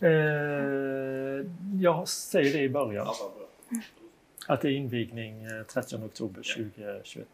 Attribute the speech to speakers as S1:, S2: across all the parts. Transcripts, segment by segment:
S1: Eh, jag säger det i början. Att det är invigning eh, 30 oktober 2021.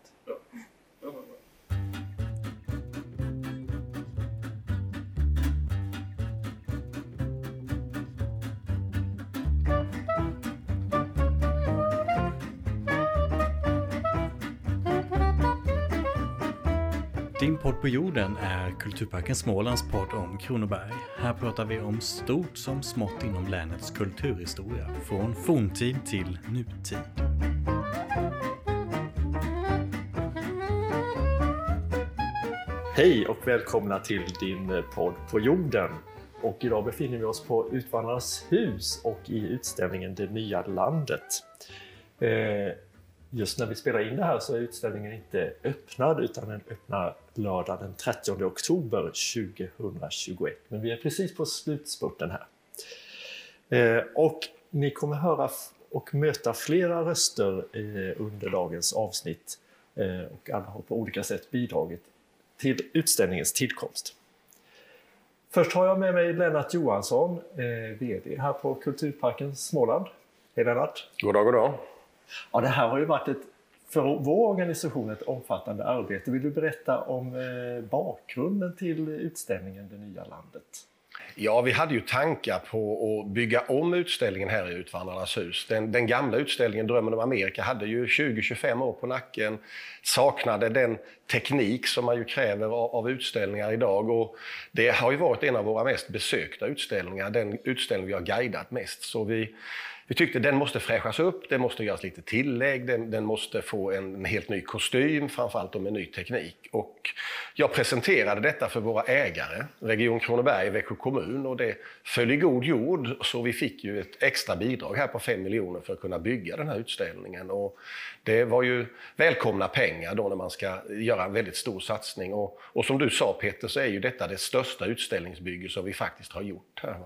S2: På jorden är Kulturparken Smålands podd om Kronoberg. Här pratar vi om stort som smått inom länets kulturhistoria, från forntid till nutid.
S1: Hej och välkomna till din podd på jorden. Och idag befinner vi oss på Utvandrarnas hus och i utställningen Det nya landet. Eh, Just när vi spelar in det här så är utställningen inte öppnad utan den öppnar lördag den 30 oktober 2021. Men vi är precis på slutspurten här. Eh, och ni kommer höra och möta flera röster eh, under dagens avsnitt eh, och alla har på olika sätt bidragit till utställningens tillkomst. Först har jag med mig Lennart Johansson, eh, VD här på Kulturparken Småland. Hej Lennart!
S3: God dag, god dag!
S1: Ja, det här har ju varit ett, för vår organisation ett omfattande arbete. Vill du berätta om eh, bakgrunden till utställningen Det nya landet?
S3: Ja, vi hade ju tankar på att bygga om utställningen här i Utvandrarnas hus. Den, den gamla utställningen Drömmen om Amerika hade ju 20-25 år på nacken, saknade den teknik som man ju kräver av, av, utställningar idag. Och det har ju varit en av våra mest besökta utställningar, den utställning vi har guidat mest. Så vi vi tyckte den måste fräschas upp, det måste göras lite tillägg, den, den måste få en helt ny kostym, framförallt med ny teknik. Och jag presenterade detta för våra ägare, Region Kronoberg, Växjö kommun, och det föll i god jord. Så vi fick ju ett extra bidrag här på 5 miljoner för att kunna bygga den här utställningen. Och det var ju välkomna pengar då när man ska göra en väldigt stor satsning. Och, och som du sa Peter, så är ju detta det största utställningsbygge som vi faktiskt har gjort här.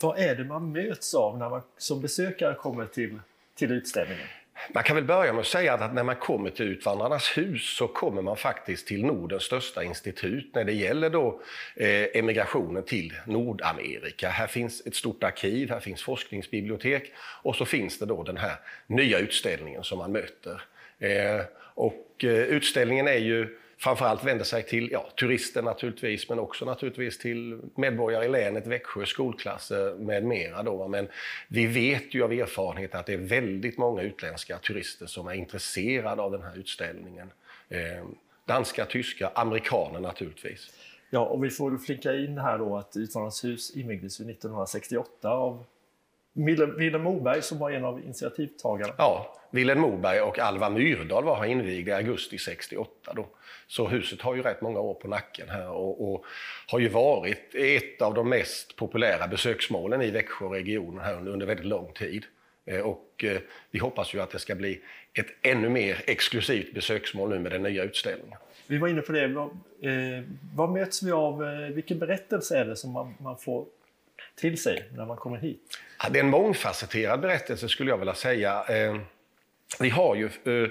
S1: Vad är det man möts av när man som besökare kommer till, till utställningen?
S3: Man kan väl börja med att säga att när man kommer till Utvandrarnas hus så kommer man faktiskt till Nordens största institut när det gäller då eh, emigrationen till Nordamerika. Här finns ett stort arkiv, här finns forskningsbibliotek och så finns det då den här nya utställningen som man möter. Eh, och eh, utställningen är ju framförallt vänder sig till ja, turister naturligtvis, men också naturligtvis till medborgare i länet, Växjö, skolklasser med mera. Då. Men vi vet ju av erfarenhet att det är väldigt många utländska turister som är intresserade av den här utställningen. Eh, danska, tyska, amerikaner naturligtvis.
S1: Ja, och vi får flika in här då att Utvandrarnas hus invigdes 1968 av Willem Moberg som var en av initiativtagarna.
S3: Ja, Willem Moberg och Alva Myrdal var här invigda i augusti 68. Då. Så huset har ju rätt många år på nacken här och, och, har ju varit ett av de mest populära besöksmålen i Växjöregionen här under, under väldigt lång tid. Eh, och eh, vi hoppas ju att det ska bli ett ännu mer exklusivt besöksmål nu med den nya utställningen.
S1: Vi var inne på det. Vad, eh, vad möts vi av? Eh, vilken berättelse är det som man, man får till sig när man kommer hit?
S3: Ja, det är en mångfacetterad berättelse skulle jag vilja säga. Eh, vi har ju eh,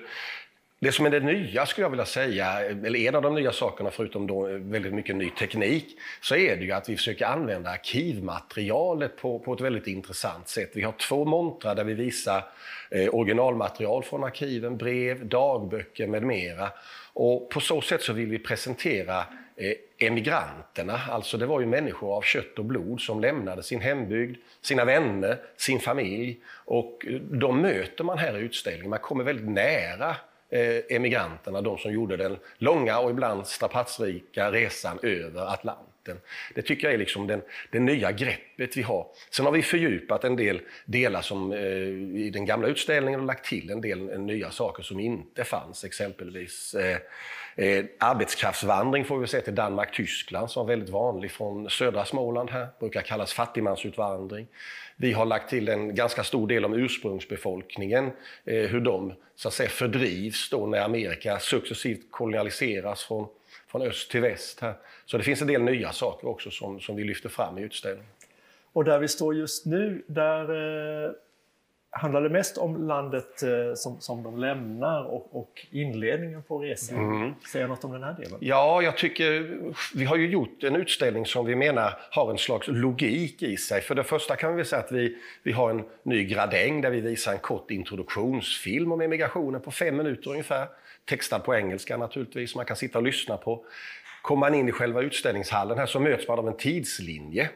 S3: det som är det nya skulle jag vilja säga, eller en av de nya sakerna förutom då eh, väldigt mycket ny teknik, så är det ju att vi försöker använda arkivmaterialet på, på ett väldigt intressant sätt. Vi har två montrar där vi visar eh, originalmaterial från arkiven, brev, dagböcker med mera. Och på så sätt så vill vi presentera Eh, emigranterna, alltså det var ju människor av kött och blod som lämnade sin hembygd, sina vänner, sin familj och eh, de möter man här i utställningen. Man kommer väldigt nära eh, emigranterna, de som gjorde den långa och ibland strapatsrika resan över Atlanten. Det tycker jag är liksom den, det nya greppet vi har. Sen har vi fördjupat en del delar som eh, i den gamla utställningen och lagt till en del nya saker som inte fanns. Exempelvis eh, eh, arbetskraftsvandring får vi se till Danmark-Tyskland som är väldigt vanlig från södra Småland här, brukar kallas fattigmansutvandring. Vi har lagt till en ganska stor del om ursprungsbefolkningen, eh, hur de så att säga, fördrivs då när Amerika successivt kolonialiseras från, från öst till väst. Här. Så det finns en del nya saker också som, som vi lyfter fram i utställningen.
S1: Och där vi står just nu, där eh, Handlar det mest om landet eh, som, som de lämnar och, och inledningen på resan? Mm. Säger något om den här delen?
S3: Ja, jag tycker vi har ju gjort en utställning som vi menar har en slags logik i sig. För det första kan vi säga att vi, vi har en ny gradäng där vi visar en kort introduktionsfilm om emigrationen på fem minuter ungefär. Textad på engelska naturligtvis, man kan sitta och lyssna på. Kommer man in i själva utställningshallen här så möts man av en tidslinje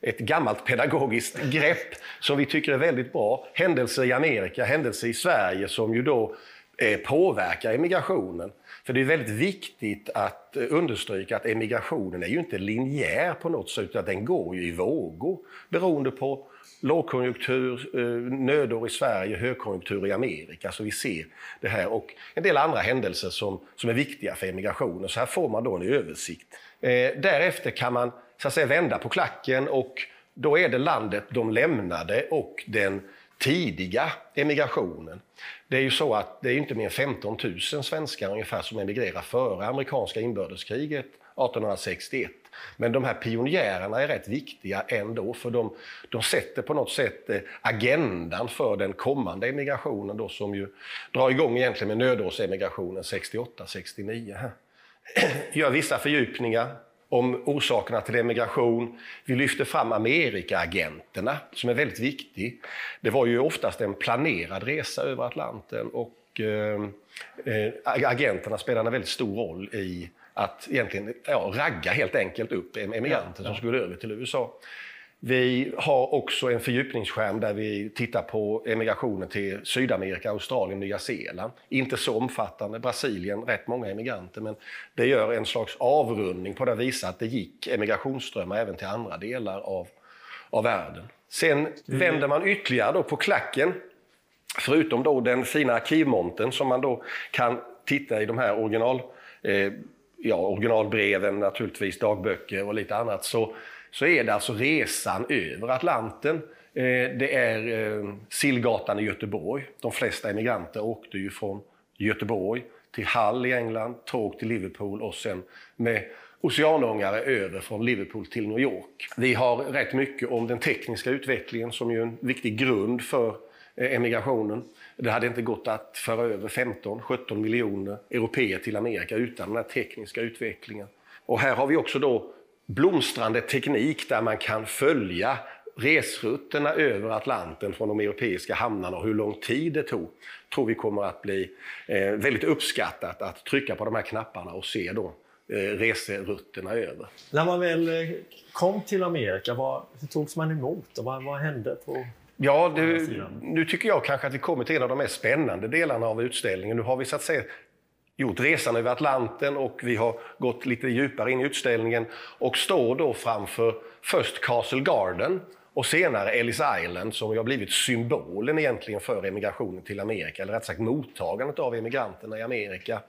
S3: ett gammalt pedagogiskt grepp som vi tycker är väldigt bra. Händelser i Amerika, händelser i Sverige som ju då eh, påverkar emigrationen. För det är väldigt viktigt att eh, understryka att emigrationen är ju inte linjär på något sätt, utan den går ju i vågor beroende på lågkonjunktur, eh, nödår i Sverige, högkonjunktur i Amerika. Så vi ser det här och en del andra händelser som, som är viktiga för emigrationen. Så här får man då en översikt. Därefter kan man så att säga, vända på klacken och då är det landet de lämnade och den tidiga emigrationen. Det är ju så att det är inte mer än 15 000 svenskar ungefär som emigrerar före amerikanska inbördeskriget 1861. Men de här pionjärerna är rätt viktiga ändå för de, de sätter på något sätt eh, agendan för den kommande emigrationen då som ju drar igång egentligen med nödårsemigrationen 68-69. Gör vissa fördjupningar om orsakerna till emigration. Vi lyfter fram Amerikaagenterna som är väldigt viktig. Det var ju oftast en planerad resa över Atlanten och eh, eh agenterna spelade en väldigt stor roll i att egentligen ja, ragga helt enkelt upp emigranter ja, ja. som skulle över till USA. Vi har också en fördjupningsskärm där vi tittar på emigrationen till Sydamerika, Australien, Nya Zeeland. Inte så omfattande. Brasilien, rätt många emigranter, men det gör en slags avrundning på det visar att det gick emigrationsströmmar även till andra delar av, av världen. Sen mm. vänder man ytterligare då på klacken. Förutom då den fina arkivmonten som man då kan titta i de här original, eh, ja, originalbreven, naturligtvis dagböcker och lite annat, så så är det alltså resan över Atlanten. Eh, det är eh, Sillgatan i Göteborg. De flesta emigranter åkte ju från Göteborg till Hull i England, tåg till Liverpool och sen med oceanångare över från Liverpool till New York. Vi har rätt mycket om den tekniska utvecklingen som ju är en viktig grund för eh, emigrationen. Det hade inte gått att föra över 15-17 miljoner europeer till Amerika utan den här tekniska utvecklingen. Och här har vi också då blomstrande teknik där man kan följa resrutterna över Atlanten från de europeiska hamnarna och hur lång tid det tog tror vi kommer att bli eh, väldigt uppskattat att trycka på de här knapparna och se då eh, reserutterna över.
S1: När man väl eh, kom till Amerika, vad, hur togs man emot och vad, vad hände? På...
S3: Ja, det, nu tycker jag kanske att vi kommer till en av de mest spännande delarna av utställningen. Nu har vi så att säga gjort resan över Atlanten och vi har gått lite djupare in i utställningen. Och står då framför först Castle Garden och senare Ellis Island som har blivit symbolen egentligen för emigrationen till Amerika, eller rätt sagt mottagandet av emigranterna i Amerika.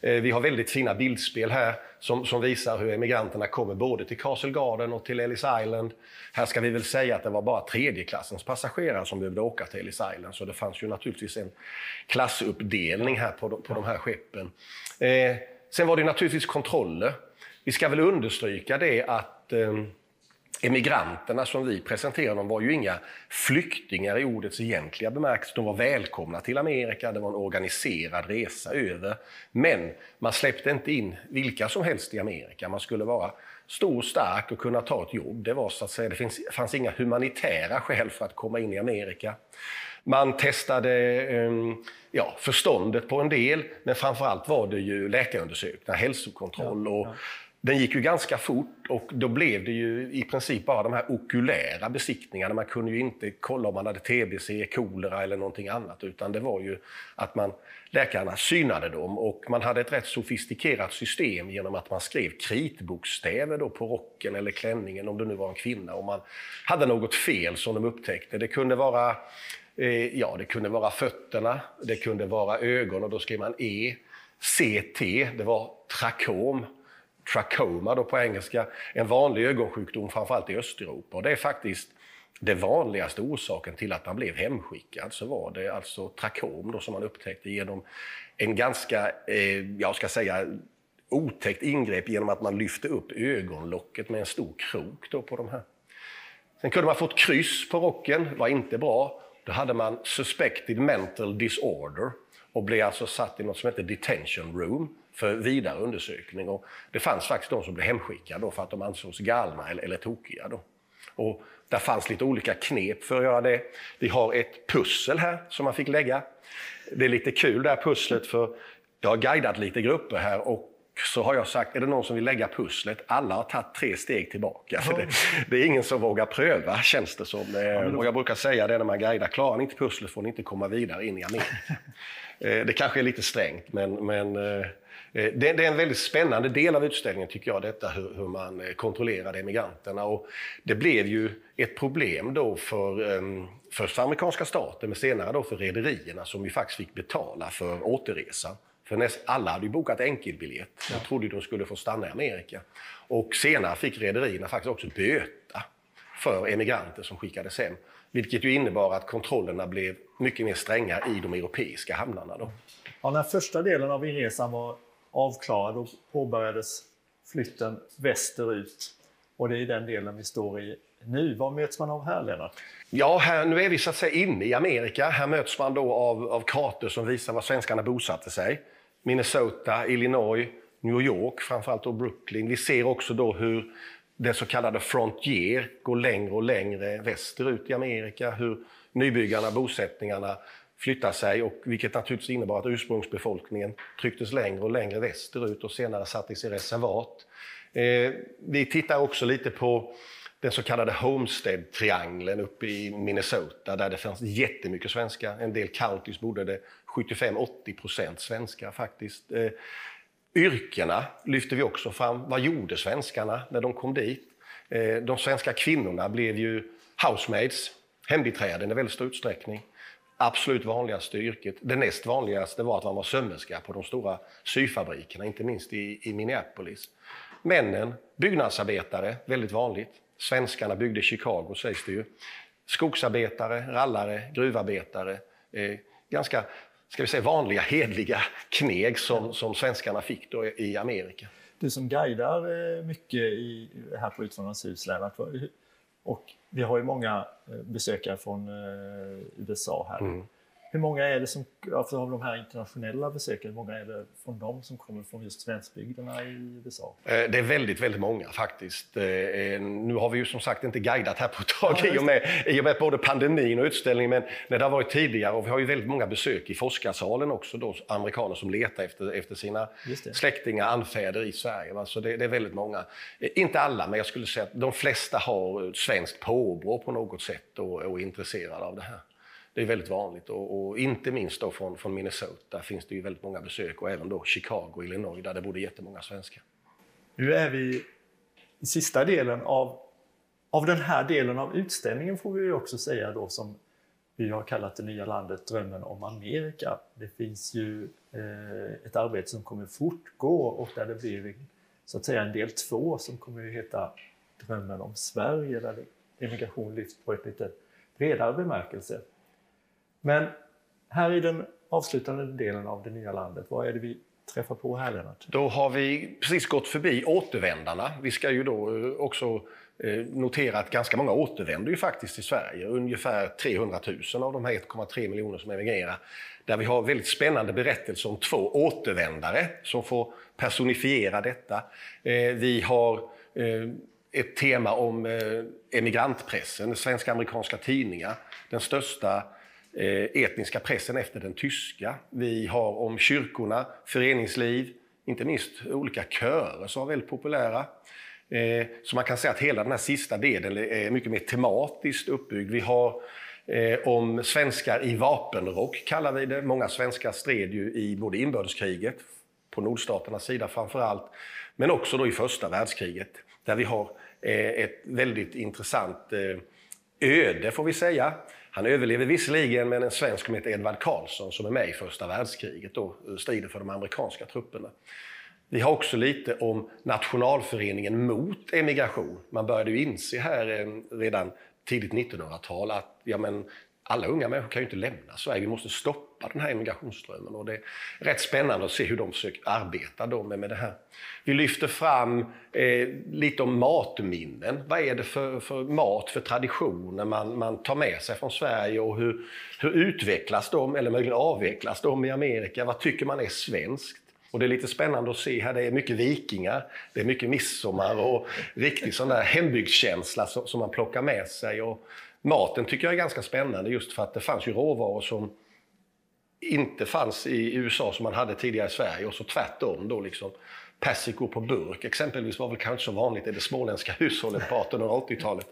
S3: Eh, vi har väldigt fina bildspel här som, som visar hur emigranterna kommer både till Castle Garden och till Ellis Island. Här ska vi väl säga att det var bara tredjeklassens passagerare som behövde åka till Ellis Island, så det fanns ju naturligtvis en klassuppdelning här på de, på de här skeppen. Eh, sen var det naturligtvis kontroller. Vi ska väl understryka det att eh, emigranterna som vi presenterade dem var ju inga flyktingar i ordets egentliga bemärkelse. De var välkomna till Amerika, det var en organiserad resa över. Men man släppte inte in vilka som helst i Amerika. Man skulle vara stor, stark och kunna ta ett jobb. Det, var, så att säga, det finns, fanns inga humanitära skäl för att komma in i Amerika. Man testade um, ja, förståndet på en del, men framförallt var det ju läkarundersökningar, hälsokontroll. Och den gick ju ganska fort och då blev det ju i princip bara de här okulära besiktningarna. Man kunde ju inte kolla om man hade tbc, kolera eller någonting annat utan det var ju att man, läkarna synade dem och man hade ett rätt sofistikerat system genom att man skrev kritbokstäver då på rocken eller klänningen om det nu var en kvinna och man hade något fel som de upptäckte. Det kunde vara, eh, ja, det kunde vara fötterna, det kunde vara ögon och då skrev man E. CT, det var trakom trachoma då på engelska, en vanlig ögonsjukdom framförallt i Östeuropa. Och det är faktiskt den vanligaste orsaken till att man blev hemskickad så var det alltså trakom då som man upptäckte genom en ganska, eh, jag ska säga, otäckt ingrepp genom att man lyfte upp ögonlocket med en stor krok då på de här. Sen kunde man få ett kryss på rocken, var inte bra. Då hade man suspected mental disorder och blev alltså satt i något som heter detention room för vidare undersökning. Och det fanns faktiskt de som blev hemskickade för att de ansågs galna eller, eller tokiga. Då. Och där fanns lite olika knep för att göra det. Vi har ett pussel här som man fick lägga. Det är lite kul det här pusslet för jag har guidat lite grupper här och så har jag sagt, är det någon som vill lägga pusslet? Alla har tagit tre steg tillbaka. För det, det är ingen som vågar pröva, känns det som. Och jag brukar säga det när man guidar, klarar ni inte pusslet får ni inte komma vidare in i Amerika. Eh, det kanske är lite strängt, men, men eh, det, det, är en väldigt spännande del av utställningen tycker jag, detta hur, man kontrollerade emigranterna. Och det blev ju ett problem då för, ehm, först för amerikanska staten, men senare då för rederierna som ju faktiskt fick betala för återresan. För näst, alla hade ju bokat enkelbiljett och ja. trodde de skulle få stanna i Amerika. Och senare fick rederierna faktiskt också böta för emigranter som skickades hem. Vilket ju innebar att kontrollerna blev mycket mer stränga i de europeiska hamnarna. Då.
S1: Ja, när första delen av inresan var avklarad och påbörjades flytten västerut. Och det är den delen vi står i nu. Vad möts man av här, Lennart?
S3: Ja, här, nu är vi så att säga inne i Amerika. Här möts man då av, av kartor som visar var svenskarna bosatte sig. Minnesota, Illinois, New York, framförallt då Brooklyn. Vi ser också då hur det så kallade frontier går längre och längre västerut i Amerika. Hur nybyggarna, bosättningarna flytta sig, och vilket naturligtvis innebar att ursprungsbefolkningen trycktes längre och längre västerut och senare sattes i reservat. Eh, vi tittar också lite på den så kallade Homestead-triangeln uppe i Minnesota där det fanns jättemycket svenskar. En del counties bodde det 75-80 procent svenskar faktiskt. Eh, yrkena lyfter vi också fram. Vad gjorde svenskarna när de kom dit? Eh, de svenska kvinnorna blev ju housemaids, hembiträden i väldigt stor utsträckning. Absolut vanligaste yrket. Det näst vanligaste var att man var sömmerska på de stora syfabrikerna, inte minst i, i Minneapolis. Männen, byggnadsarbetare, väldigt vanligt. Svenskarna byggde Chicago sägs det ju. Skogsarbetare, rallare, gruvarbetare. Eh, ganska ska vi säga, vanliga hedliga kneg som, som svenskarna fick då i Amerika.
S1: Du som guidar eh, mycket i, här på Utvandrarnas hus, Lennart, och vi har ju många eh, besökare från eh, USA här. Mm. Hur många är det som, alltså av de här internationella besökarna, hur många är det från dem som kommer från just svenskbygderna i USA?
S3: Eh, det är väldigt, väldigt många faktiskt. Eh, nu har vi ju som sagt inte guidat här på ett tag ja, i, och med, i och med både pandemin och utställningen, men när det har varit tidigare och vi har ju väldigt många besök i forskarsalen också då, amerikaner som letar efter, efter sina släktingar, anfäder i Sverige. Så det, det, är väldigt många. Eh, inte alla, men jag skulle säga att de flesta har svenskt påbrå på något sätt och, och är intresserade av det här. Det är väldigt vanligt och, och, inte minst då från, från Minnesota finns det ju väldigt många besök och även då Chicago, Illinois där det bodde jättemånga svenskar.
S1: Nu är vi i sista delen av, av den här delen av utställningen får vi också säga då som vi har kallat det nya landet Drömmen om Amerika. Det finns ju eh, ett arbete som kommer fortgå och där det blir så att säga en del två som kommer att heta Drömmen om Sverige där emigration lyfts på ett lite bredare bemärkelse. Men här i den avslutande delen av det nya landet, vad är det vi träffar på här Lennart?
S3: Då har vi precis gått förbi återvändarna. Vi ska ju då eh, också eh, notera att ganska många återvänder ju faktiskt till Sverige. Ungefär 300 000 av de här 1,3 miljoner som emigrerar. Där vi har väldigt spännande berättelser om två återvändare som får personifiera detta. Eh, vi har ett tema om emigrantpressen, svenska amerikanska tidningar. Den största Eh, etniska pressen efter den tyska. Vi har om kyrkorna, föreningsliv, inte minst olika körer som var väldigt populära. Eh, så man kan säga att hela den här sista delen är mycket mer tematiskt uppbyggd. Vi har eh, om svenskar i vapenrock, kallar vi det. Många svenskar stred ju i både inbördeskriget, på nordstaternas sida framför allt, men också då i första världskriget, där vi har ett väldigt intressant öde, får vi säga. Han överlever visserligen, men en svensk som heter Edvard Karlsson som är med i första världskriget och eh, strider för de amerikanska trupperna. Vi har också lite om nationalföreningen mot emigration. Man började ju inse här eh, redan tidigt 1900-tal att ja, men, alla unga människor kan ju inte lämna Sverige. Vi måste stoppa den här emigrationsströmmen. Och det är rätt spännande att se hur de försöker arbeta då med, med det här. Vi lyfter fram eh, lite om matminnen. Vad är det för, för mat, för traditioner man, man tar med sig från Sverige och hur, hur utvecklas de, eller möjligen avvecklas de i Amerika? Vad tycker man är svenskt? Och det är lite spännande att se här, det är mycket vikingar, det är mycket midsommar och riktig sån där hembygdskänsla som, som man plockar med sig. Och maten tycker jag är ganska spännande just för att det fanns ju råvaror som inte fanns i USA som man hade tidigare i Sverige och så tvärtom då liksom. persikor på burk exempelvis var väl kanske så vanligt i det småländska hushållet på 1880-talet.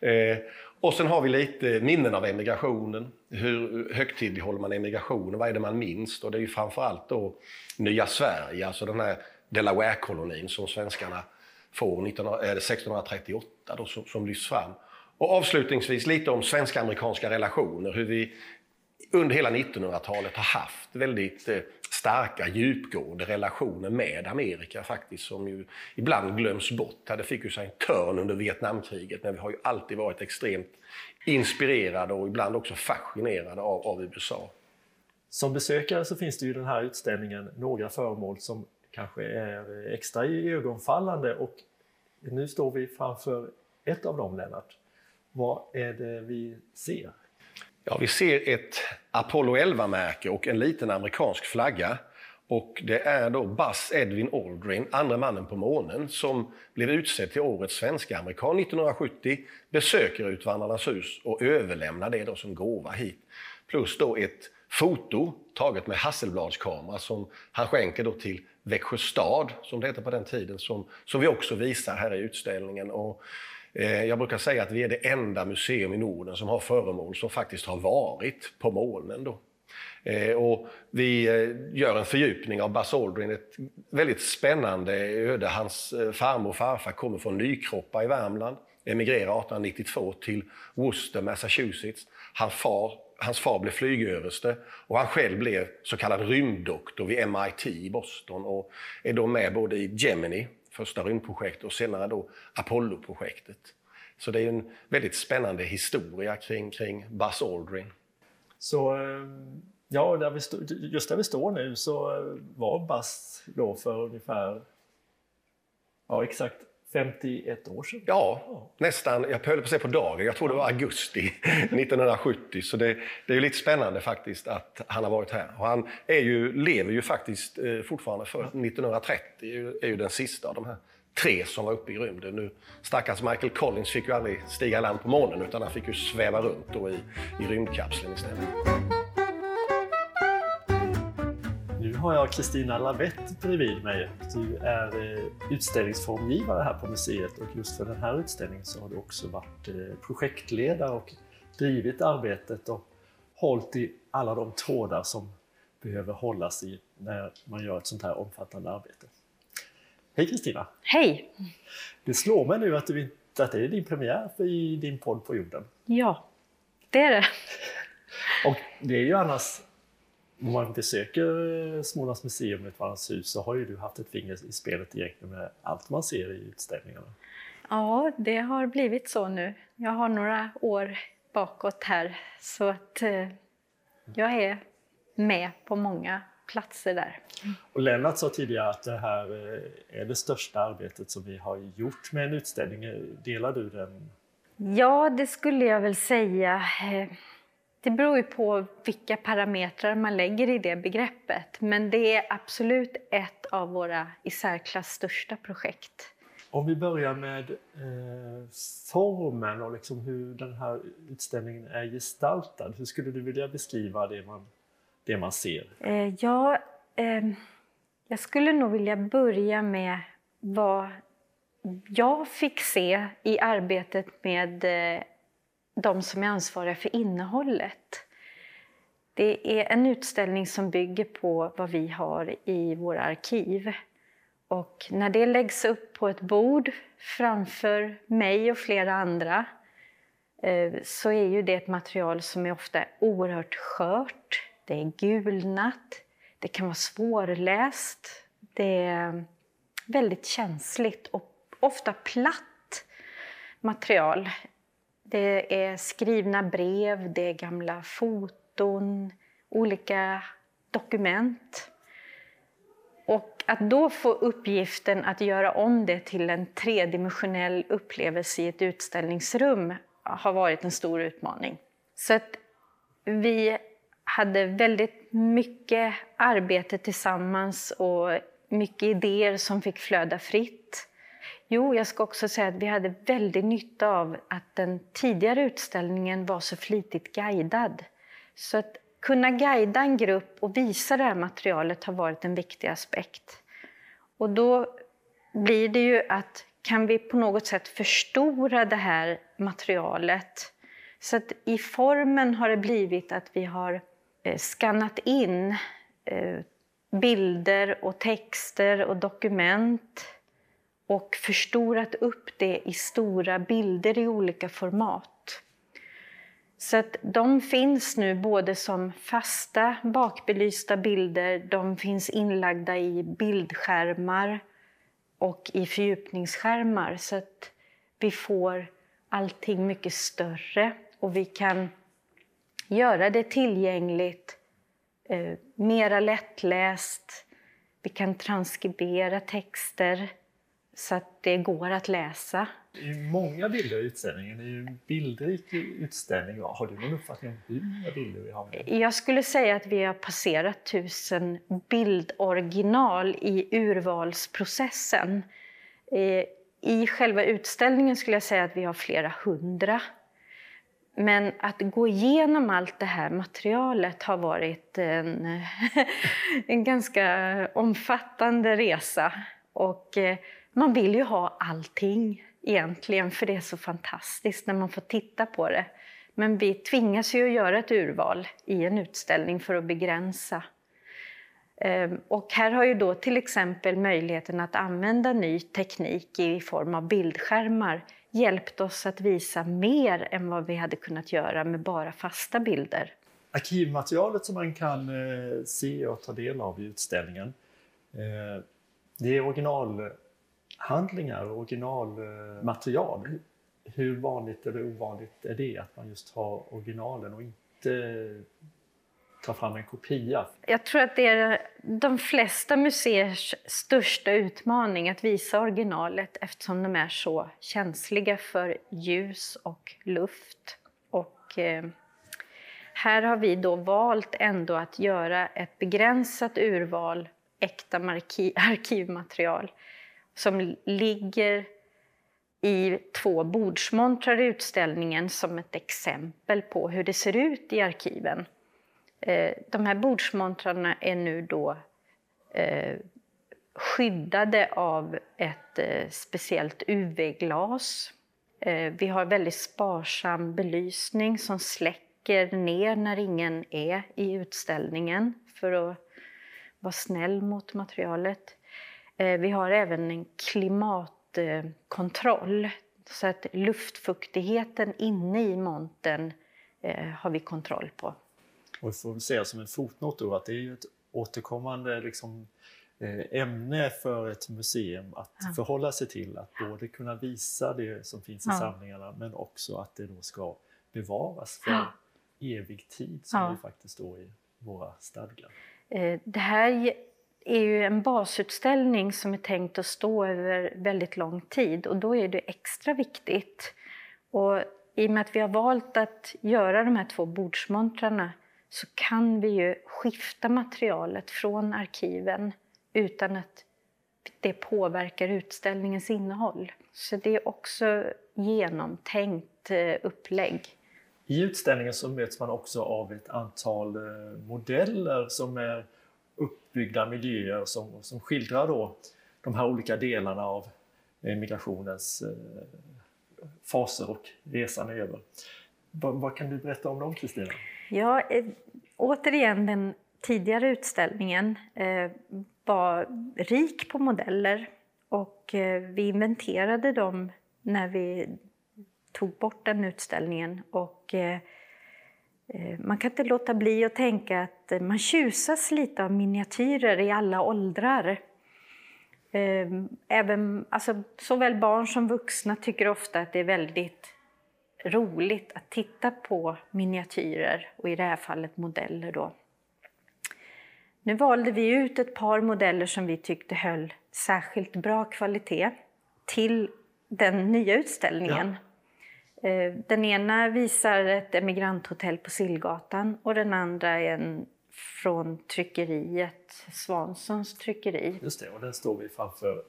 S3: Eh, och sen har vi lite minnen av emigrationen. Hur högtidlighåller man emigrationen? Vad är det man minns? Och det är ju framförallt då Nya Sverige, alltså den här Delaware-kolonin som svenskarna får 1638 eh, då, som, som lyfts fram. Och avslutningsvis lite om svensk-amerikanska relationer, hur vi under hela 1900-talet har haft väldigt eh, starka, djupgående relationer med Amerika faktiskt, som ju ibland glöms bort. Det fick ju sig en törn under Vietnamkriget, men vi har ju alltid varit extremt inspirerade och ibland också fascinerade av, av USA.
S1: Som besökare så finns det ju i den här utställningen några föremål som kanske är eh, extra ögonfallande och nu står vi framför ett av dem, Lennart. Vad är det vi ser?
S3: Ja, vi ser ett Apollo 11-märke och en liten amerikansk flagga. Och det är då Buzz Edwin Aldrin, andra mannen på månen, som blev utsedd till årets svenska amerikan 1970, besöker Utvandrarnas hus och överlämnar det då som gåva hit. Plus då ett foto taget med Hasselbladskamera som han skänker då till Växjö stad, som det hette på den tiden, som, som vi också visar här i utställningen. Och Eh, jag brukar säga att vi är det enda museum i Norden som har föremål som faktiskt har varit på månen. Då. Eh, och vi eh, gör en fördjupning av Buzz Aldrin, ett väldigt spännande öde. Hans farmor och farfar kommer från Nykroppa i Värmland, emigrerar 1892 till Worcester, Massachusetts. Hans far, hans far blev flygöverste och han själv blev så kallad rymddoktor vid MIT i Boston och är då med både i Gemini första rymdprojektet och senare då Apollo-projektet. Så det är en väldigt spännande historia kring, kring Buzz Aldrin.
S1: Så eh, ja, där vi just där vi står nu så eh, var Buzz då för ungefär, ja exakt 51 år sedan.
S3: Ja, nästan. Jag höll på att säga på dagen. Jag tror det var augusti 1970. Så det, det är lite spännande faktiskt att han har varit här. Och han är ju, lever ju faktiskt eh, fortfarande för 1930 är ju, är ju den sista av de här tre som var uppe i rymden. Nu, stackars Michael Collins fick ju aldrig stiga land på månen utan han fick ju sväva runt då i, i rymdkapseln istället
S1: har jag Kristina Lavett bredvid mig. Du är eh, utställningsformgivare här på museet och just för den här utställningen så har du också varit eh, projektledare och drivit arbetet och hållit i alla de trådar som behöver hållas i när man gör ett sånt här omfattande arbete. Hej Kristina!
S4: Hej!
S1: Det slår mig nu att, du, att det är din premiär i din podd på jorden.
S4: Ja, det är det.
S1: Och det är ju annars om man besöker Smålands museum och ett hus så har ju du haft ett finger i spelet egentligen med allt man ser i utställningarna.
S4: Ja, det har blivit så nu. Jag har några år bakåt här så att eh, jag är med på många platser där.
S1: Och Lennart sa tidigare att det här eh, är det största arbetet som vi har gjort med en utställning. Delar du den?
S4: Ja, det skulle jag väl säga. Det beror ju på vilka parametrar man lägger i det begreppet. Men det är absolut ett av våra i särklass största projekt.
S1: Om vi börjar med eh, formen och liksom hur den här utställningen är gestaltad. Hur skulle du vilja beskriva det man, det man ser?
S4: Eh, ja, eh, jag skulle nog vilja börja med vad jag fick se i arbetet med eh, de som är ansvariga för innehållet. Det är en utställning som bygger på vad vi har i våra arkiv. Och när det läggs upp på ett bord framför mig och flera andra eh, så är ju det ett material som är ofta oerhört skört. Det är gulnat, det kan vara svårläst, det är väldigt känsligt och ofta platt material det är skrivna brev, det är gamla foton, olika dokument. Och att då få uppgiften att göra om det till en tredimensionell upplevelse i ett utställningsrum har varit en stor utmaning. Så att vi hade väldigt mycket arbete tillsammans och mycket idéer som fick flöda fritt. Jo, jag ska också säga att vi hade väldigt nytta av att den tidigare utställningen var så flitigt guidad. Så att kunna guida en grupp och visa det här materialet har varit en viktig aspekt. Och då blir det ju att kan vi på något sätt förstora det här materialet så att i formen har det blivit att vi har eh, skannat in eh, bilder och texter och dokument och förstorat upp det i stora bilder i olika format. Så att de finns nu både som fasta bakbelysta bilder, de finns inlagda i bildskärmar och i fördjupningsskärmar så att vi får allting mycket större och vi kan göra det tillgängligt, eh, mera lättläst. Vi kan transkribera texter så att det går att läsa.
S1: Det är många bilder i utställningen. Det är ju en bildrik utställning. Har du någon uppfattning om hur många bilder vi har? Med?
S4: Jag skulle säga att vi har passerat tusen bildoriginal i urvalsprocessen. Eh, I själva utställningen skulle jag säga att vi har flera hundra. Men att gå igenom allt det här materialet har varit en, en ganska omfattande resa. Och eh, man vill ju ha allting egentligen, för det är så fantastiskt när man får titta på det. Men vi tvingas ju att göra ett urval i en utställning för att begränsa. Ehm, och här har ju då till exempel möjligheten att använda ny teknik i form av bildskärmar hjälpt oss att visa mer än vad vi hade kunnat göra med bara fasta bilder.
S1: Arkivmaterialet som man kan eh, se och ta del av i utställningen eh, det är original originalhandlingar, originalmaterial. Hur vanligt eller ovanligt är det att man just har originalen och inte ta fram en kopia?
S4: Jag tror att det är de flesta museers största utmaning att visa originalet eftersom de är så känsliga för ljus och luft. Och, eh, här har vi då valt ändå att göra ett begränsat urval äkta arkivmaterial som ligger i två bordsmontrar i utställningen som ett exempel på hur det ser ut i arkiven. Eh, de här bordsmontrarna är nu då eh, skyddade av ett eh, speciellt UV-glas. Vi har väldigt sparsam belysning som släcker ner när ingen är i utställningen för att vara snäll mot materialet. Vi har även en klimatkontroll så att luftfuktigheten inne i montern har vi kontroll på.
S1: Och vi får väl säga som en fotnot då att det är ju ett återkommande liksom, eh, ämne för ett museum att ja. förhålla sig till. Att både kunna visa det som finns i ja. samlingarna men också att det då ska bevaras för ja. evig tid som ja. det faktiskt står i våra stadgar.
S4: Eh, det här är ju en basutställning som är tänkt att stå över väldigt lång tid och då är det extra viktigt. Och I och med att vi har valt att göra de här två bordsmontrarna så kan vi ju skifta materialet från arkiven utan att det påverkar utställningens innehåll. Så det är också genomtänkt eh, upplägg.
S1: I utställningen så möts man också av ett antal eh, modeller som är uppbyggda miljöer som, som skildrar då de här olika delarna av eh, migrationens eh, faser och resan över. Vad, vad kan du berätta om dem Kristina?
S4: Ja, eh, återigen, den tidigare utställningen eh, var rik på modeller och eh, vi inventerade dem när vi tog bort den utställningen. Och, eh, Eh, man kan inte låta bli att tänka att eh, man tjusas lite av miniatyrer i alla åldrar. Ehm, även, alltså, såväl barn som vuxna tycker ofta att det är väldigt roligt att titta på miniatyrer och i det här fallet modeller. Då. Nu valde vi ut ett par modeller som vi tyckte höll särskilt bra kvalitet till den nya utställningen. Ja. Eh, den ena visar ett emigranthotell på Sillgatan och den andra är en från tryckeriet, Svanssons tryckeri.
S1: Just det, och den står vi framför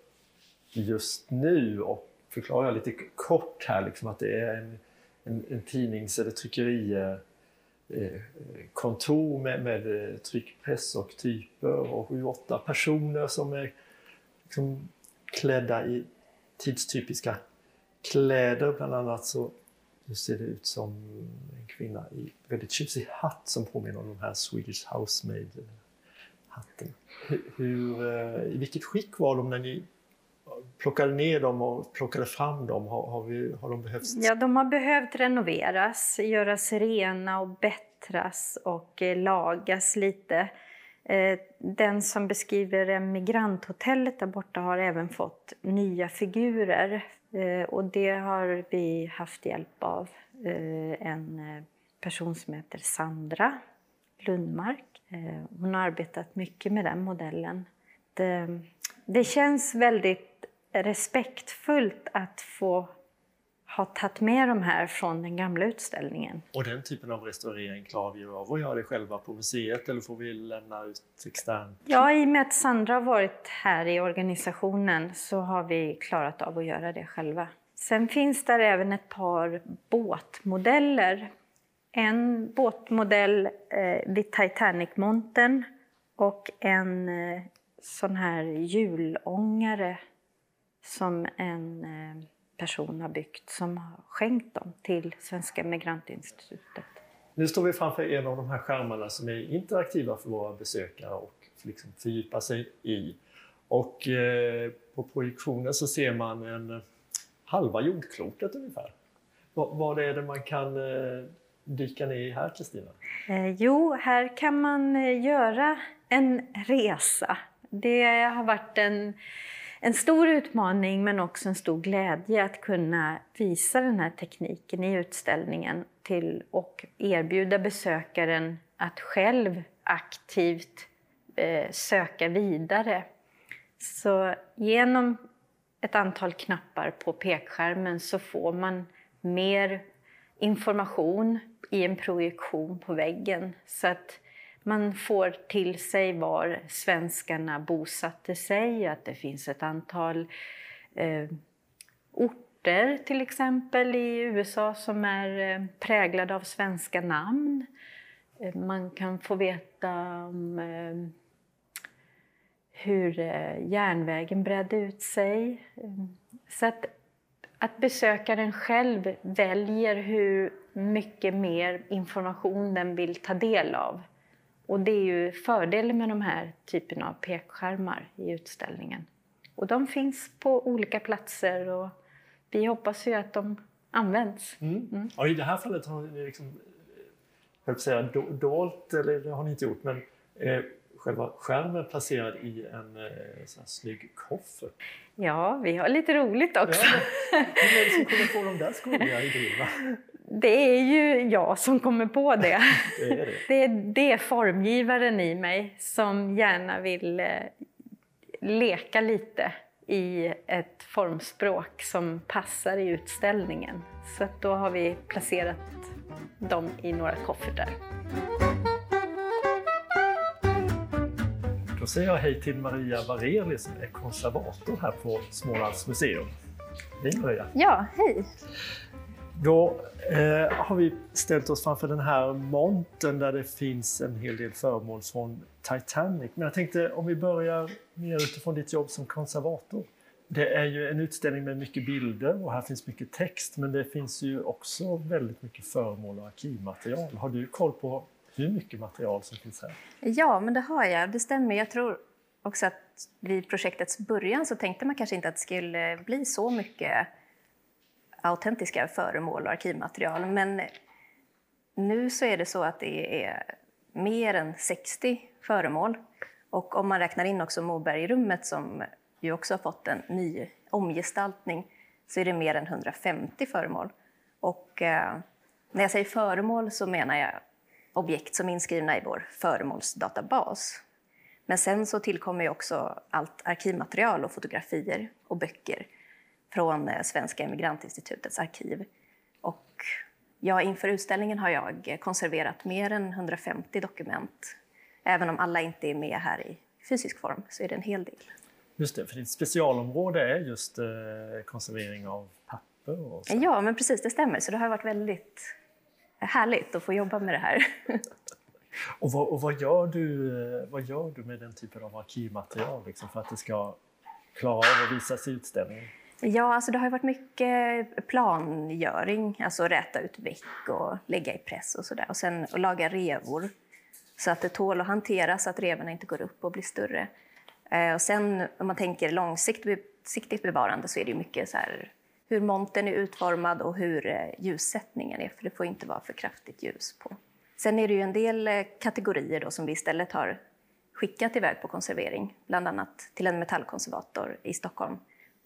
S1: just nu och förklarar lite kort här liksom att det är en, en, en tidnings eller tryckerikontor eh, eh, med, med tryckpress och typer och sju, åtta personer som är liksom klädda i tidstypiska kläder. Bland annat så ser det ut som en kvinna i väldigt tjusig hatt som påminner om de här Swedish Housemaid-hatten. Hur, eh, I vilket skick var de när ni plockade ner dem och plockade fram dem? Har, har, vi, har de behövt?
S4: Ja, de har behövt renoveras, göras rena och bättras och eh, lagas lite. Eh, den som beskriver emigranthotellet där borta har även fått nya figurer Eh, och det har vi haft hjälp av. Eh, en eh, person som heter Sandra Lundmark. Hon har arbetat mycket med den modellen. Det, det känns väldigt respektfullt att få ha tagit med de här från den gamla utställningen.
S1: Och den typen av restaurering klarar vi av att göra det själva på museet eller får vi lämna ut externt?
S4: Ja, i och med att Sandra har varit här i organisationen så har vi klarat av att göra det själva. Sen finns där även ett par båtmodeller. En båtmodell eh, vid Titanic-montern och en eh, sån här hjulångare som en eh, person har byggt som har skänkt dem till Svenska Migrantinstitutet.
S1: Nu står vi framför en av de här skärmarna som är interaktiva för våra besökare och liksom fördjupa sig i. Och eh, på projektionen så ser man en eh, halva jordklotet ungefär. Vad, vad är det man kan eh, dyka ner i här, Kristina?
S4: Eh, jo, här kan man göra en resa. Det har varit en en stor utmaning men också en stor glädje att kunna visa den här tekniken i utställningen till, och erbjuda besökaren att själv aktivt eh, söka vidare. Så genom ett antal knappar på pekskärmen så får man mer information i en projektion på väggen. Så att man får till sig var svenskarna bosatte sig, att det finns ett antal eh, orter till exempel i USA som är eh, präglade av svenska namn. Eh, man kan få veta om eh, hur eh, järnvägen bredde ut sig. Eh, så att, att besökaren själv väljer hur mycket mer information den vill ta del av. Och det är ju fördelen med de här typen av pekskärmar i utställningen. Och de finns på olika platser och vi hoppas ju att de används.
S1: Mm. Mm. Ja, I det här fallet har ni liksom, jag säga dolt, eller det har ni inte gjort, men eh, själva skärmen placerad i en eh, sån här snygg koffert.
S4: Ja, vi har lite roligt också.
S1: Ja, är det som kommer på de där skojiga idéerna?
S4: Det är ju jag som kommer på det.
S1: det, är det.
S4: det är det formgivaren i mig som gärna vill eh, leka lite i ett formspråk som passar i utställningen. Så då har vi placerat dem i några koffertar.
S1: Då säger jag hej till Maria Vareli som är konservator här på Smålands museum. Hej Maria!
S5: Ja, hej!
S1: Då eh, har vi ställt oss framför den här montern där det finns en hel del föremål från Titanic. Men jag tänkte om vi börjar mer utifrån ditt jobb som konservator. Det är ju en utställning med mycket bilder och här finns mycket text men det finns ju också väldigt mycket föremål och arkivmaterial. Har du koll på hur mycket material som finns här?
S5: Ja, men det har jag. Det stämmer. Jag tror också att vid projektets början så tänkte man kanske inte att det skulle bli så mycket autentiska föremål och arkivmaterial. Men nu så är det så att det är mer än 60 föremål. Och om man räknar in också Mobergrummet som ju också har fått en ny omgestaltning så är det mer än 150 föremål. Och eh, när jag säger föremål så menar jag objekt som är inskrivna i vår föremålsdatabas. Men sen så tillkommer ju också allt arkivmaterial och fotografier och böcker från eh, Svenska Emigrantinstitutets arkiv. Och ja, inför utställningen har jag konserverat mer än 150 dokument. Även om alla inte är med här i fysisk form så är det en hel del.
S1: Just det, för ditt specialområde är just eh, konservering av papper och så.
S5: Ja, men precis, det stämmer. Så det har varit väldigt härligt att få jobba med det här.
S1: Och, vad, och vad, gör du, eh, vad gör du med den typen av arkivmaterial liksom, för att det ska klara av att visas i utställningen?
S5: Ja, alltså det har varit mycket plangöring, alltså räta ut veck och lägga i press och sådär. Och sen och laga revor så att det tål att hanteras, så att revorna inte går upp och blir större. Eh, och sen om man tänker långsiktigt bevarande så är det mycket så här hur monten är utformad och hur eh, ljussättningen är, för det får inte vara för kraftigt ljus på. Sen är det ju en del eh, kategorier då som vi istället har skickat iväg på konservering, bland annat till en metallkonservator i Stockholm.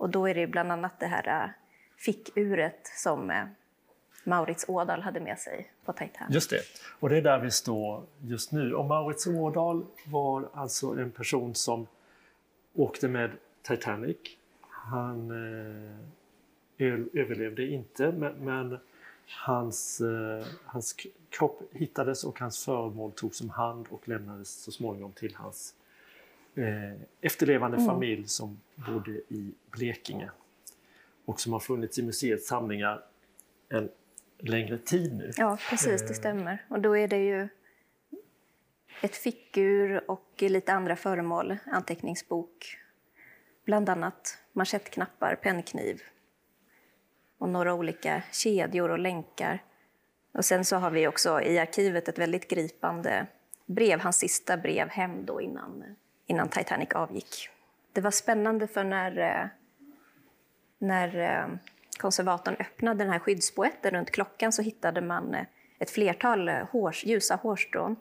S5: Och då är det bland annat det här äh, fickuret som äh, Maurits Ådal hade med sig på Titanic.
S1: Just det, och det är där vi står just nu. Och Maurits Ådal var alltså en person som åkte med Titanic. Han eh, överlevde inte, men, men hans, eh, hans kropp hittades och hans föremål togs om hand och lämnades så småningom till hans eh, efterlevande mm. familj som bodde i Blekinge och som har funnits i museets samlingar en längre tid nu.
S5: Ja, precis, det eh. stämmer. Och då är det ju ett fickur och lite andra föremål, anteckningsbok, bland annat manschettknappar, pennkniv och några olika kedjor och länkar. Och sen så har vi också i arkivet ett väldigt gripande brev, hans sista brev hem då innan, innan Titanic avgick. Det var spännande för när, eh, när eh, konservatorn öppnade den här skyddsboetten runt klockan så hittade man eh, ett flertal hårs, ljusa hårstrån.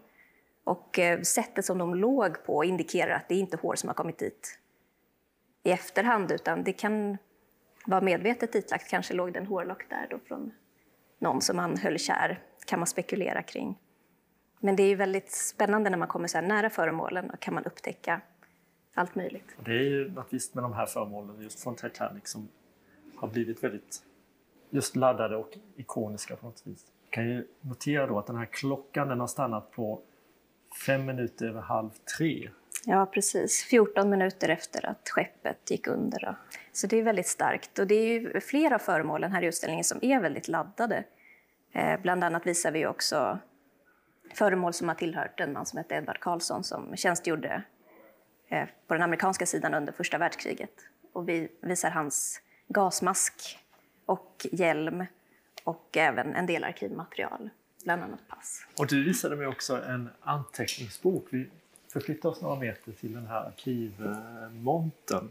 S5: Och sättet som de låg på indikerar att det inte är hår som har kommit dit i efterhand utan det kan vara medvetet ditlagt. Kanske låg det en hårlock där då från någon som han höll kär, kan man spekulera kring. Men det är väldigt spännande när man kommer så här nära föremålen och kan man upptäcka allt möjligt.
S1: Det är ju något visst med de här föremålen just från Titanic som har blivit väldigt just laddade och ikoniska på något vis. Jag kan ju notera då att den här klockan den har stannat på fem minuter över halv tre
S5: Ja, precis. 14 minuter efter att skeppet gick under. Så det är väldigt starkt. Och det är ju flera föremålen här i utställningen som är väldigt laddade. Eh, bland annat visar vi också föremål som har tillhört en man som hette Edvard Karlsson som tjänstgjorde eh, på den amerikanska sidan under första världskriget. Och vi visar hans gasmask och hjälm och även en del arkivmaterial, bland annat pass.
S1: Och du visade mig också en anteckningsbok. Vi förflytta oss några meter till den här arkivmonten.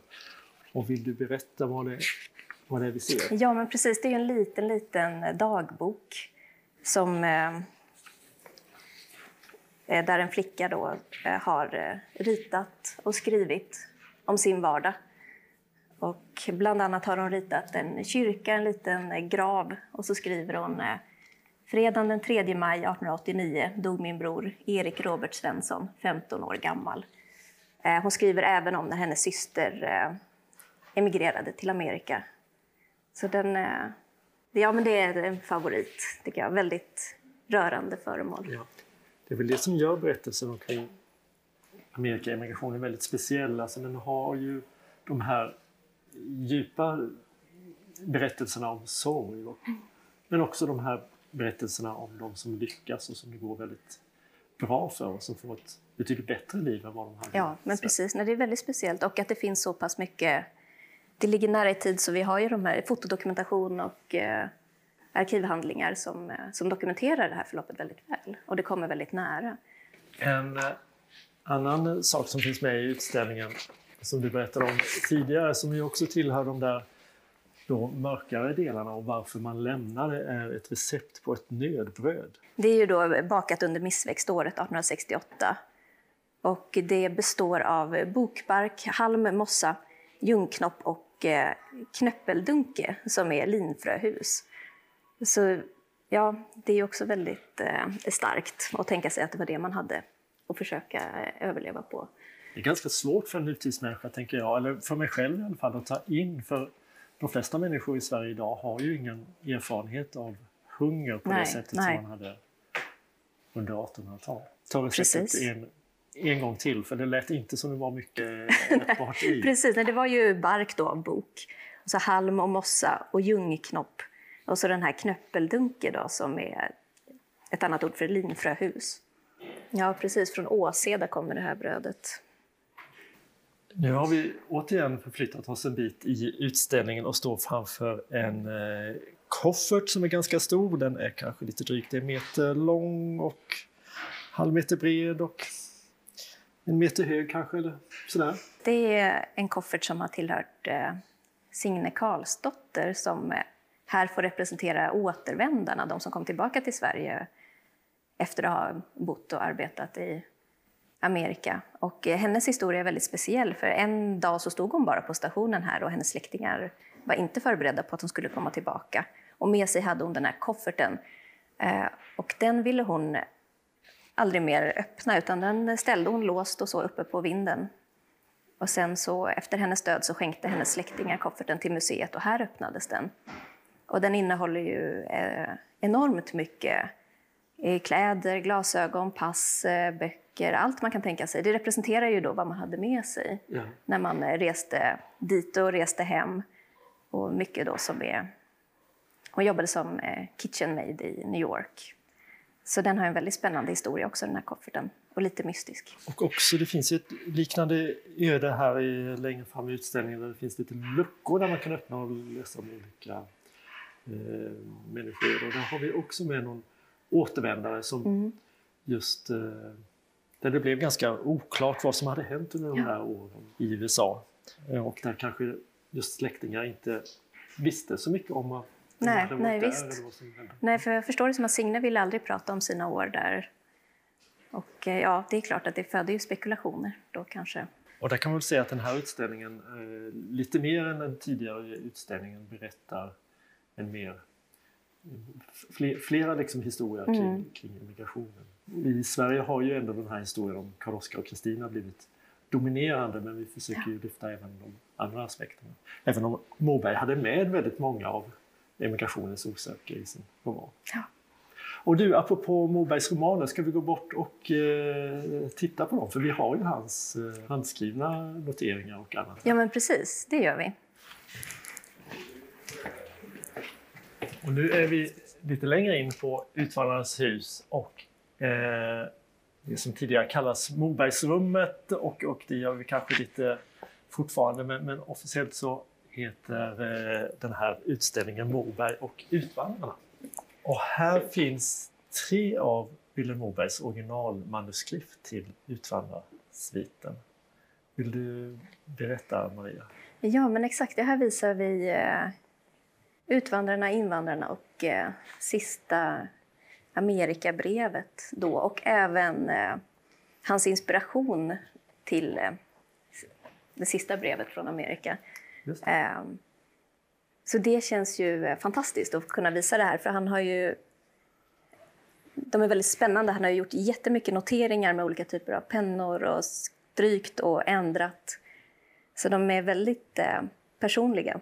S1: Och vill du berätta vad det, vad det är vi ser?
S5: Ja, men precis. Det är en liten, liten dagbok som eh, Eh, där en flicka då eh, har eh, ritat och skrivit om sin vardag. Och bland annat har hon ritat en kyrka, en liten grav och så skriver hon Fredagen den 3 maj 1889 dog min bror Erik Robert Svensson, 15 år gammal. Hon skriver även om när hennes syster emigrerade till Amerika. Så den, ja, men det är en favorit, tycker jag. Väldigt rörande föremål. Ja.
S1: Det är väl det som gör berättelsen omkring Amerikaemigrationen väldigt speciell. Alltså den har ju de här djupa berättelserna om sorg, men också de här berättelserna om de som lyckas och som det går väldigt bra för och som får ett betydligt bättre liv än vad de hade.
S5: Ja, men precis. Nej, det är väldigt speciellt och att det finns så pass mycket. Det ligger nära i tid så vi har ju de här fotodokumentation och eh, arkivhandlingar som, eh, som dokumenterar det här förloppet väldigt väl och det kommer väldigt nära.
S1: En eh, annan sak som finns med i utställningen som du berättade om tidigare som ju också tillhör de där de mörkare delarna och varför man lämnar det är ett recept på ett nödbröd.
S5: Det är ju då bakat under missväxtåret 1868. Och det består av bokbark, halm, mossa, ljungknopp och eh, knöppeldunke som är linfröhus. Så ja, det är också väldigt eh, starkt att tänka sig att det var det man hade att försöka eh, överleva på.
S1: Det är ganska svårt för en nutidsmänniska, tänker jag, eller för mig själv i alla fall, att ta in. För de flesta människor i Sverige idag har ju ingen erfarenhet av hunger på
S5: Nej,
S1: det sättet
S5: nej.
S1: som man hade under 1800-talet. Ta receptet en, en gång till, för det lät inte som det var mycket ätbart i.
S5: Precis, nej, det var ju bark då bok. Och så halm och mossa och ljungknopp. Och så den här knöppeldunke då som är ett annat ord för linfröhus. Ja, precis. Från Åseda kommer det här brödet.
S1: Nu har vi återigen förflyttat oss en bit i utställningen och står framför en eh, koffert som är ganska stor. Den är kanske lite drygt en meter lång och halv meter bred och en meter hög kanske, eller sådär.
S5: Det är en koffert som har tillhört eh, Signe Karlsdotter som eh, här får representera återvändarna, de som kom tillbaka till Sverige efter att ha bott och arbetat i Amerika. Och eh, hennes historia är väldigt speciell för en dag så stod hon bara på stationen här och hennes släktingar var inte förberedda på att hon skulle komma tillbaka. Och med sig hade hon den här kofferten. Eh, och den ville hon aldrig mer öppna utan den ställde hon låst och så uppe på vinden. Och sen så efter hennes död så skänkte hennes släktingar kofferten till museet och här öppnades den. Och den innehåller ju eh, enormt mycket eh, kläder, glasögon, pass, eh, böcker, allt man kan tänka sig. Det representerar ju då vad man hade med sig
S1: Ja.
S5: när man reste dit och reste hem. Och mycket då som är... Hon jobbade som kitchen maid i New York. Så den har en väldigt spännande historia också, den här kofferten. Och lite mystisk.
S1: Och också, det finns ju ett liknande öde här i, längre fram i utställningen där det finns lite luckor där man kan öppna och läsa om olika eh, människor. Och där har vi också med någon återvändare som
S5: Mm.
S1: just eh, där det blev ganska oklart vad som hade hänt under de
S5: Ja.
S1: här åren i USA. Och där kanske just släktingar inte visste så mycket om att de
S5: Nej,
S1: hade
S5: nej,
S1: där
S5: visst.
S1: eller vad som hände.
S5: Nej, för jag förstår det som att Signe ville aldrig prata om sina år där. Och eh, ja, det är klart att det föder ju spekulationer då kanske.
S1: Och där kan man väl säga att den här utställningen, eh, lite mer än den tidigare utställningen, berättar en mer fler, flera liksom historier kring,
S5: Mm.
S1: kring immigrationen. I Sverige har ju ändå den här historien om Karl-Oskar och Kristina blivit dominerande men vi försöker ju lyfta även de andra aspekterna. Även om Moberg hade med väldigt många av emigrationens orsaker i sin roman.
S5: Ja.
S1: Och du, apropå Mobergs romaner, ska vi gå bort och eh, titta på dem? För vi har ju hans eh, handskrivna noteringar och annat.
S5: Ja, men precis, det gör vi.
S1: Och nu är vi lite längre in på Utvandrarnas hus och eh, det som tidigare kallas Mobergsrummet och, och det gör vi kanske lite fortfarande men, men officiellt så heter eh, den här utställningen Moberg och Utvandrarna. Och här finns tre av Vilhelm Mobergs originalmanuskript till Utvandrarsviten. Vill du berätta Maria?
S5: Ja, men exakt. Det här visar vi eh, Utvandrarna, invandrarna och eh, sista Amerikabrevet då och även eh, hans inspiration till eh, det sista brevet från Amerika.
S1: Det.
S5: Eh, så det känns ju eh, fantastiskt att kunna visa det här för han har ju de är väldigt spännande. Han har gjort jättemycket noteringar med olika typer av pennor och strykt och ändrat. Så de är väldigt eh, personliga.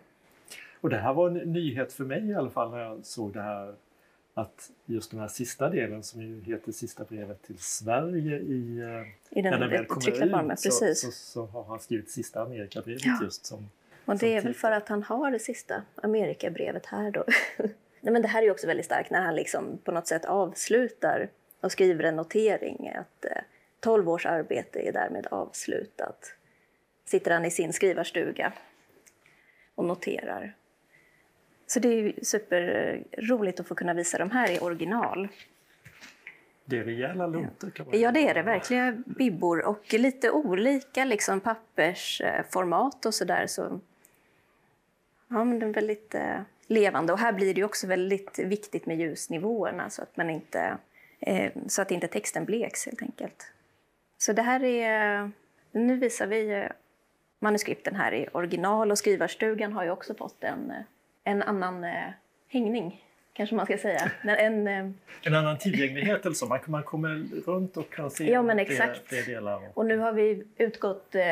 S1: Och det här var en nyhet för mig i alla fall när jag såg det här att just den här sista delen som ju heter Sista brevet till Sverige i, eh,
S5: I den
S1: när den väl kommer ut så, så, så har han skrivit Sista Amerikabrevet
S5: Ja.
S1: just som
S5: Och
S1: som
S5: det är väl för att han har det sista Amerikabrevet här då. Nej, men det här är ju också väldigt starkt när han liksom på något sätt avslutar och skriver en notering att eh, 12 års arbete är därmed avslutat. Sitter han i sin skrivarstuga och noterar. Så det är ju superroligt att få kunna visa de här i original.
S1: Det är rejäla luntor kan man
S5: Ja, det är det. Verkliga bibbor och lite olika liksom, pappersformat och sådär. Så, ja, men den är väldigt eh, levande. Och här blir det ju också väldigt viktigt med ljusnivåerna så att, man inte, eh, så att inte texten bleks helt enkelt. Så det här är... Nu visar vi manuskripten här i original och skrivarstugan har ju också fått en, eh, en annan eh, hängning kanske man ska säga. En, en,
S1: en annan tillgänglighet eller så, man, man kommer runt och kan se
S5: ja, men exakt.
S1: fler delar.
S5: Och nu har vi utgått eh,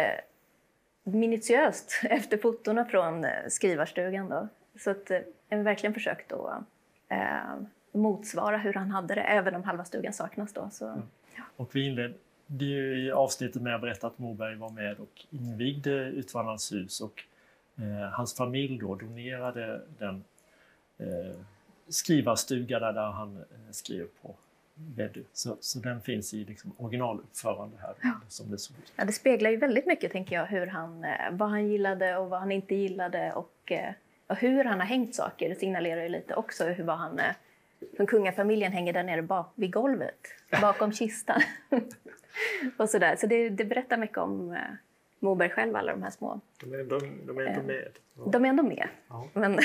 S5: minutiöst efter fotona från eh, skrivarstugan. Då. Så att, eh, verkligen försökt att eh, motsvara hur han hade det, även om halva stugan saknas. Då, så,
S1: mm. ja. Och vi inledde i avsnittet med att berätta att Moberg var med och invigde Utvandrarens hus och eh, hans familj då donerade den eh, skrivarstuga där, där han eh, skrev på Veddu. Så, så den finns i liksom originaluppförande här.
S5: Ja.
S1: Som det, såg ut.
S5: Ja, det speglar ju väldigt mycket, tänker jag, hur han, eh, vad han gillade och vad han inte gillade och, eh, och hur han har hängt saker. Det signalerar ju lite också hur vad han som kungafamiljen hänger där nere bak, vid golvet, bakom kistan. och sådär. Så det, det berättar mycket om Moberg själv, alla de här små.
S1: De är ändå, de är ändå med.
S5: Ja. De är ändå med.
S1: Ja.
S5: Men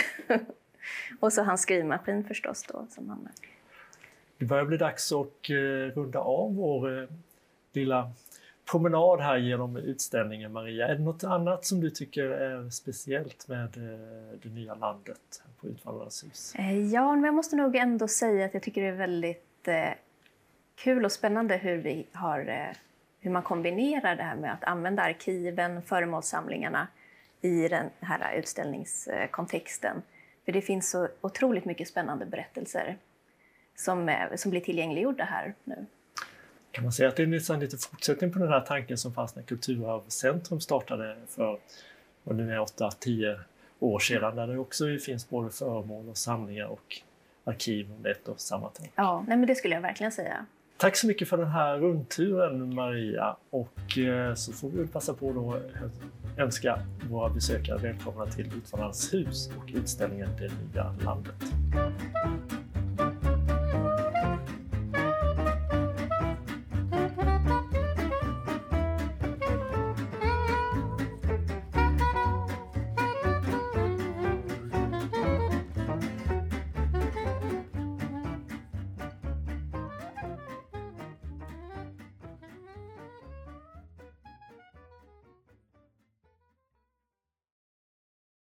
S5: och så hans skrivmaskin förstås då. Som han...
S1: Det börjar bli dags att eh, runda av vår eh, lilla promenad här genom utställningen Maria. Är det något annat som du tycker är speciellt med eh, det nya landet på Utvandrarnas hus?
S5: Ja, men jag måste nog ändå säga att jag tycker det är väldigt eh, kul och spännande hur, vi har, eh, hur man kombinerar det här med att använda arkiven, föremålssamlingarna i den här utställningskontexten. För det finns så otroligt mycket spännande berättelser som, som blir tillgängliggjorda här nu.
S1: Kan man säga att det är nästan lite fortsättning på den här tanken som fanns när Kulturarvscentrum startade för vad nu är 8-10 år sedan där det också finns både föremål och samlingar och arkiv under ett och samma tak.
S5: Ja, nej men det skulle jag verkligen säga.
S1: Tack så mycket för den här rundturen Maria och eh, så får vi passa på att önska våra besökare välkomna till Utvandrarnas hus och utställningen Det nya landet.